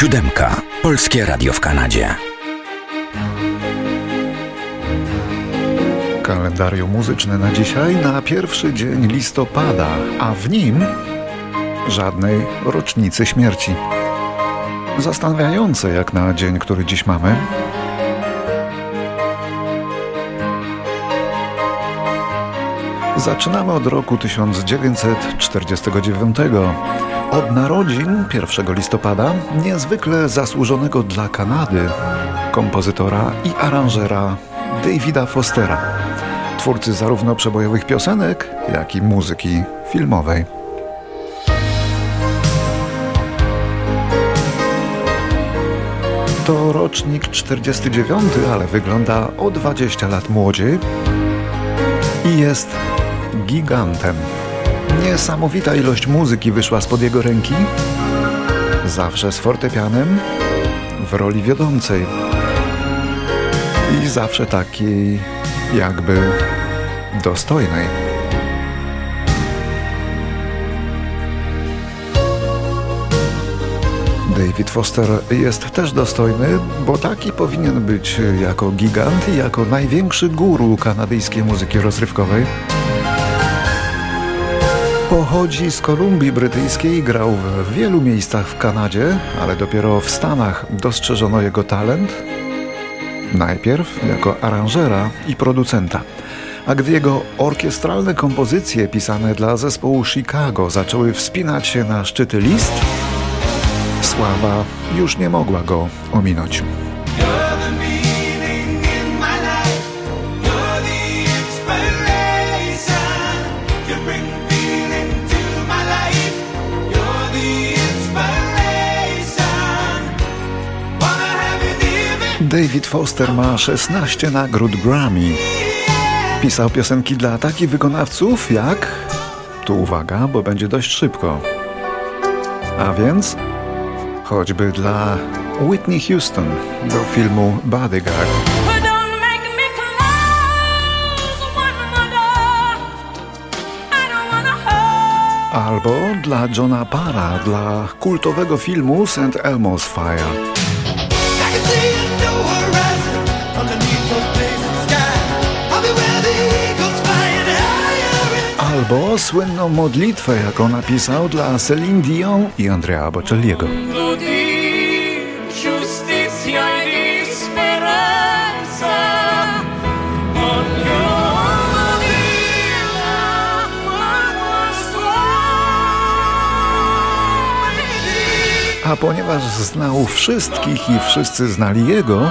Siódemka. Polskie Radio w Kanadzie. Kalendarium muzyczne na dzisiaj na pierwszy dzień listopada, a w nim żadnej rocznicy śmierci. Zastanawiające jak na dzień, który dziś mamy. Zaczynamy od roku 1949. Od narodzin 1 listopada niezwykle zasłużonego dla Kanady kompozytora i aranżera Davida Fostera, twórcy zarówno przebojowych piosenek, jak i muzyki filmowej. To rocznik 49, ale wygląda o 20 lat młodziej i jest gigantem. Niesamowita ilość muzyki wyszła spod jego ręki, zawsze z fortepianem w roli wiodącej i zawsze takiej jakby dostojnej. David Foster jest też dostojny, bo taki powinien być jako gigant i jako największy guru kanadyjskiej muzyki rozrywkowej. Pochodzi z Kolumbii Brytyjskiej, grał w wielu miejscach w Kanadzie, ale dopiero w Stanach dostrzeżono jego talent. Najpierw jako aranżera i producenta. A gdy jego orkiestralne kompozycje pisane dla zespołu Chicago zaczęły wspinać się na szczyty list, sława już nie mogła go ominąć. David Foster ma 16 nagród Grammy. Pisał piosenki dla takich wykonawców jak... Tu uwaga, bo będzie dość szybko. A więc choćby dla Whitney Houston do filmu Bodyguard. Albo dla Johna Para dla kultowego filmu St. Elmo's Fire. Albo słynną modlitwę, jaką napisał dla Celine Dion i Andrea Bocelliego. A ponieważ znał wszystkich i wszyscy znali jego,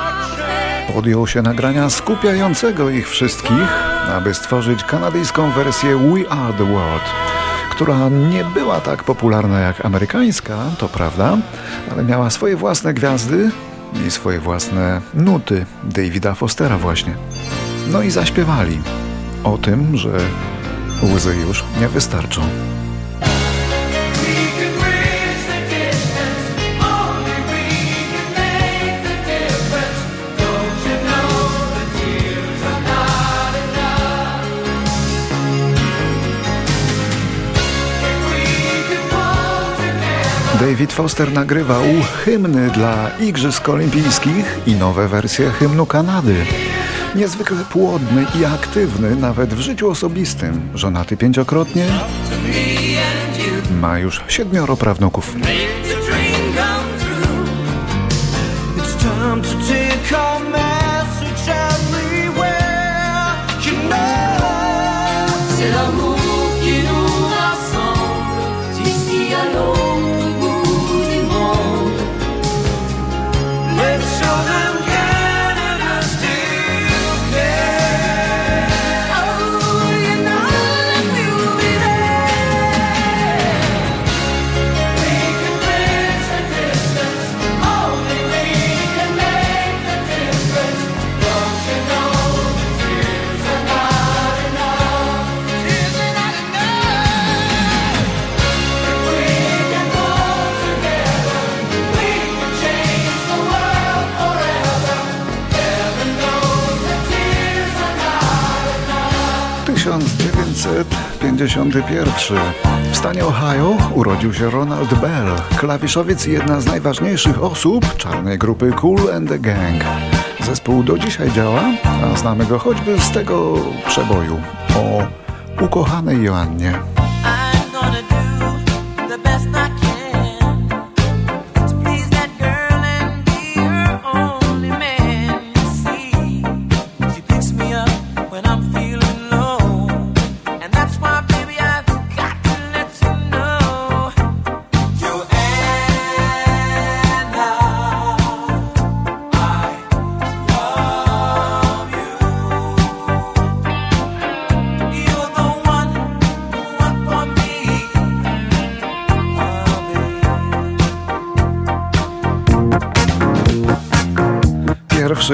podjął się nagrania skupiającego ich wszystkich aby stworzyć kanadyjską wersję We Are The World, która nie była tak popularna jak amerykańska, to prawda, ale miała swoje własne gwiazdy i swoje własne nuty Davida Fostera właśnie. No i zaśpiewali o tym, że łzy już nie wystarczą. David Foster nagrywał hymny dla Igrzysk Olimpijskich i nowe wersje hymnu Kanady. Niezwykle płodny i aktywny nawet w życiu osobistym. Żonaty pięciokrotnie. Ma już siedmioro prawnuków. 1951. W stanie Ohio urodził się Ronald Bell, klawiszowiec i jedna z najważniejszych osób czarnej grupy Cool and the Gang. Zespół do dzisiaj działa, a znamy go choćby z tego przeboju o ukochanej Joannie.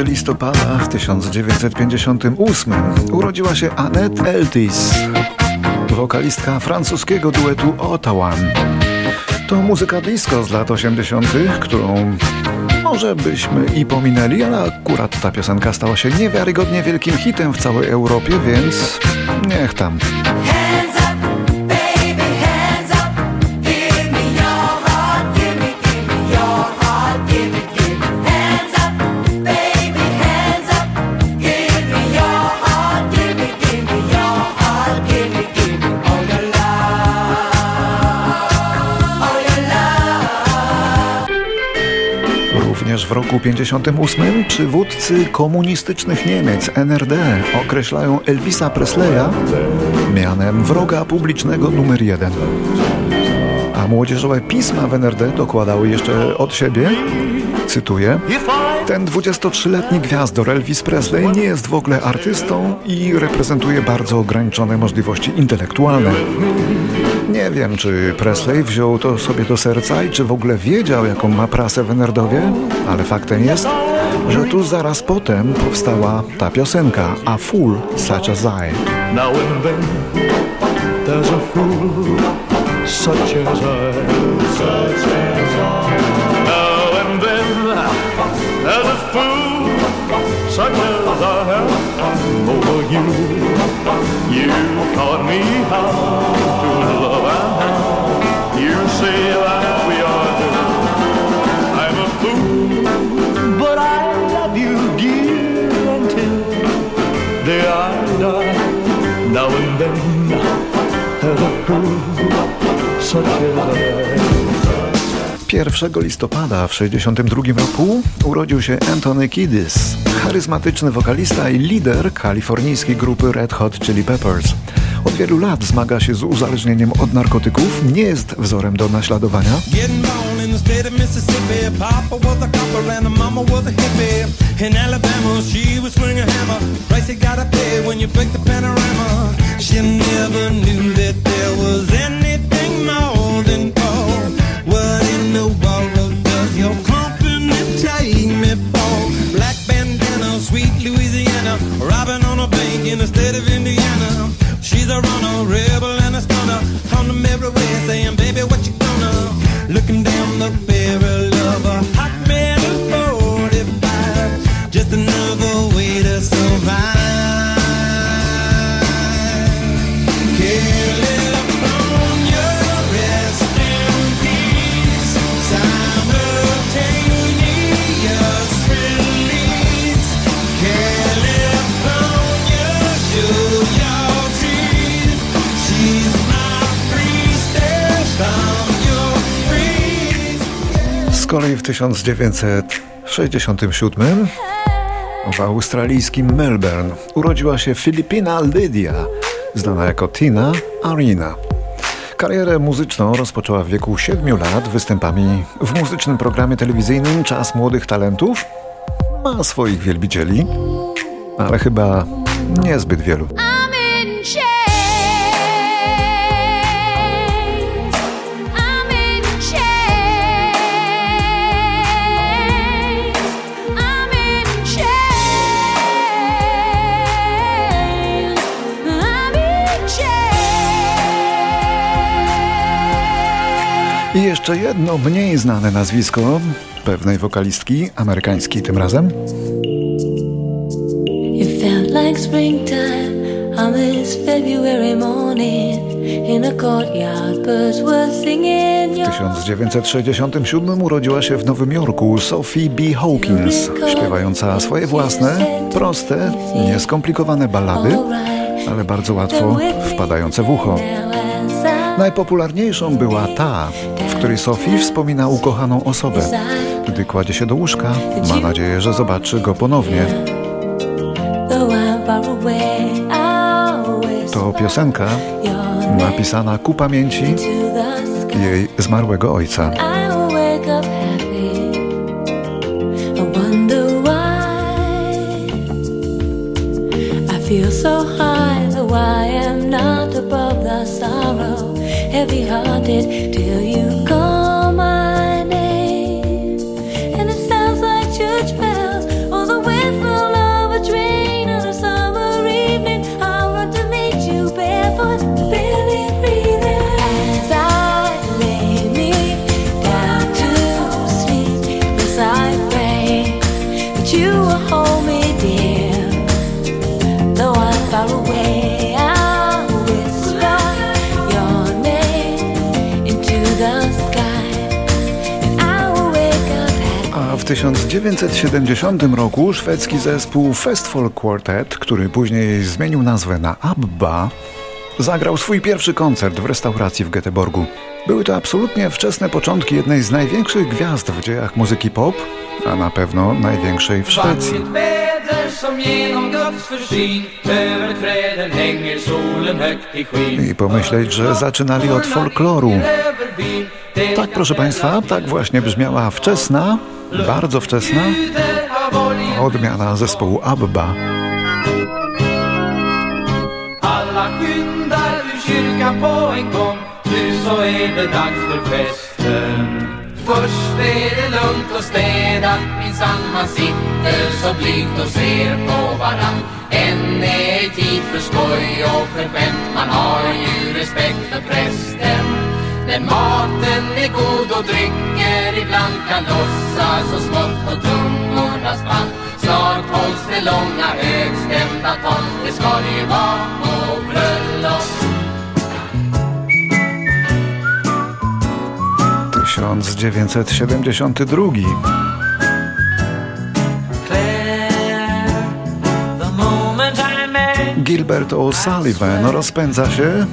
Listopada w 1958 urodziła się Annette Eltis, wokalistka francuskiego duetu Ottawa. To muzyka disco z lat 80., którą może byśmy i pominęli, ale akurat ta piosenka stała się niewiarygodnie wielkim hitem w całej Europie, więc niech tam. Roku 58 przywódcy komunistycznych Niemiec NRD określają Elvisa Presleya mianem wroga publicznego numer jeden. A młodzieżowe pisma w NRD dokładały jeszcze od siebie, cytuję, ten 23-letni gwiazdor Elvis Presley nie jest w ogóle artystą i reprezentuje bardzo ograniczone możliwości intelektualne. Nie wiem, czy Presley wziął to sobie do serca i czy w ogóle wiedział, jaką ma prasę w Nerdowie, ale faktem jest, że tu zaraz potem powstała ta piosenka A Fool Such As I. Now and then there's a fool such as I. Now and then there's a fool such as I over you. You taught me how to love and how you say that we are two. I'm a fool, but I love you, give until the There die, now and then, have a such as I. Pierwszego listopada w 1962 roku urodził się Anthony Kiddis, charyzmatyczny wokalista i lider kalifornijskiej grupy Red Hot Chili Peppers. Od wielu lat zmaga się z uzależnieniem od narkotyków, nie jest wzorem do naśladowania. Kolei w 1967 w australijskim Melbourne urodziła się Filipina Lydia, znana jako Tina Arena. Karierę muzyczną rozpoczęła w wieku 7 lat występami w muzycznym programie telewizyjnym Czas Młodych Talentów. Ma swoich wielbicieli, ale chyba niezbyt wielu. Jeszcze jedno mniej znane nazwisko pewnej wokalistki, amerykańskiej tym razem. It felt like springtime on this February morning. W 1967 urodziła się w Nowym Jorku Sophie B. Hawkins, śpiewająca swoje własne, proste, nieskomplikowane ballady, ale bardzo łatwo wpadające w ucho. Najpopularniejszą była ta, w której Sophie wspomina ukochaną osobę. Gdy kładzie się do łóżka, ma nadzieję, że zobaczy go ponownie. To piosenka napisana ku pamięci jej zmarłego ojca. feel so Heavy hearted till w 1970 roku szwedzki zespół Festful Quartet, który później zmienił nazwę na ABBA, zagrał swój pierwszy koncert w restauracji w Göteborgu. Były to absolutnie wczesne początki jednej z największych gwiazd w dziejach muzyki pop, a na pewno największej w Szwecji. I pomyśleć, że zaczynali od folkloru. Tak, proszę Państwa, tak właśnie brzmiała wczesna, bardzo wczesna. Odmiana zespołu ABBA. Alla skyndar kyrkan på en gång Nu så är det dags för festen Först är det lugnt och städat Minsann man sitter så blygt och ser på varann Än e är tid för skoj och för skämt Man har ju respekt för prästen Men maten och drycker ibland kan lossa så smått på trummornas band Snart hålls det långa högstämda tal. Det ska det ju vara på bröllop. 1972. Claire, the moment I met Gilbert O'Sullivan rozpędza się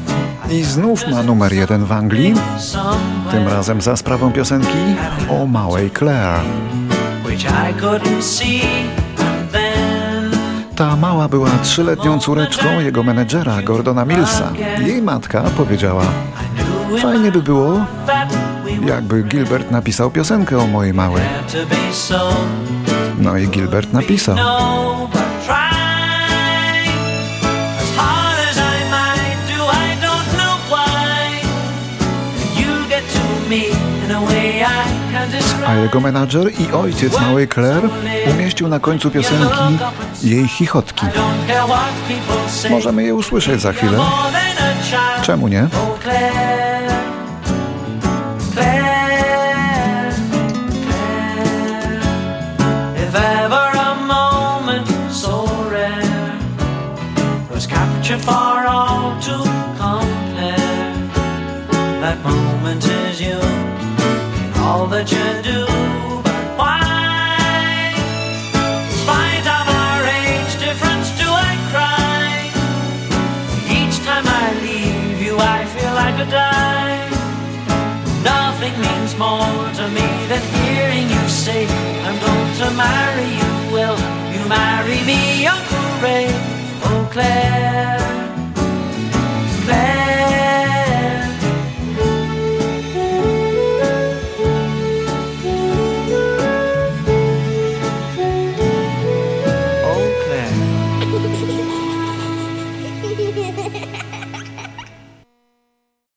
i znów ma numer jeden w Anglii, tym razem za sprawą piosenki o małej Claire. Ta mała była trzyletnią córeczką jego menedżera Gordona Millsa. Jej matka powiedziała, fajnie by było, jakby Gilbert napisał piosenkę o mojej małej. No i Gilbert napisał. A jego menadżer i ojciec małej Claire umieścił na końcu piosenki jej chichotki. Możemy je usłyszeć za chwilę. Czemu nie? Oh, to me than hearing you say, I'm going to marry you. Will you marry me, Uncle Ray? Oh, Claire.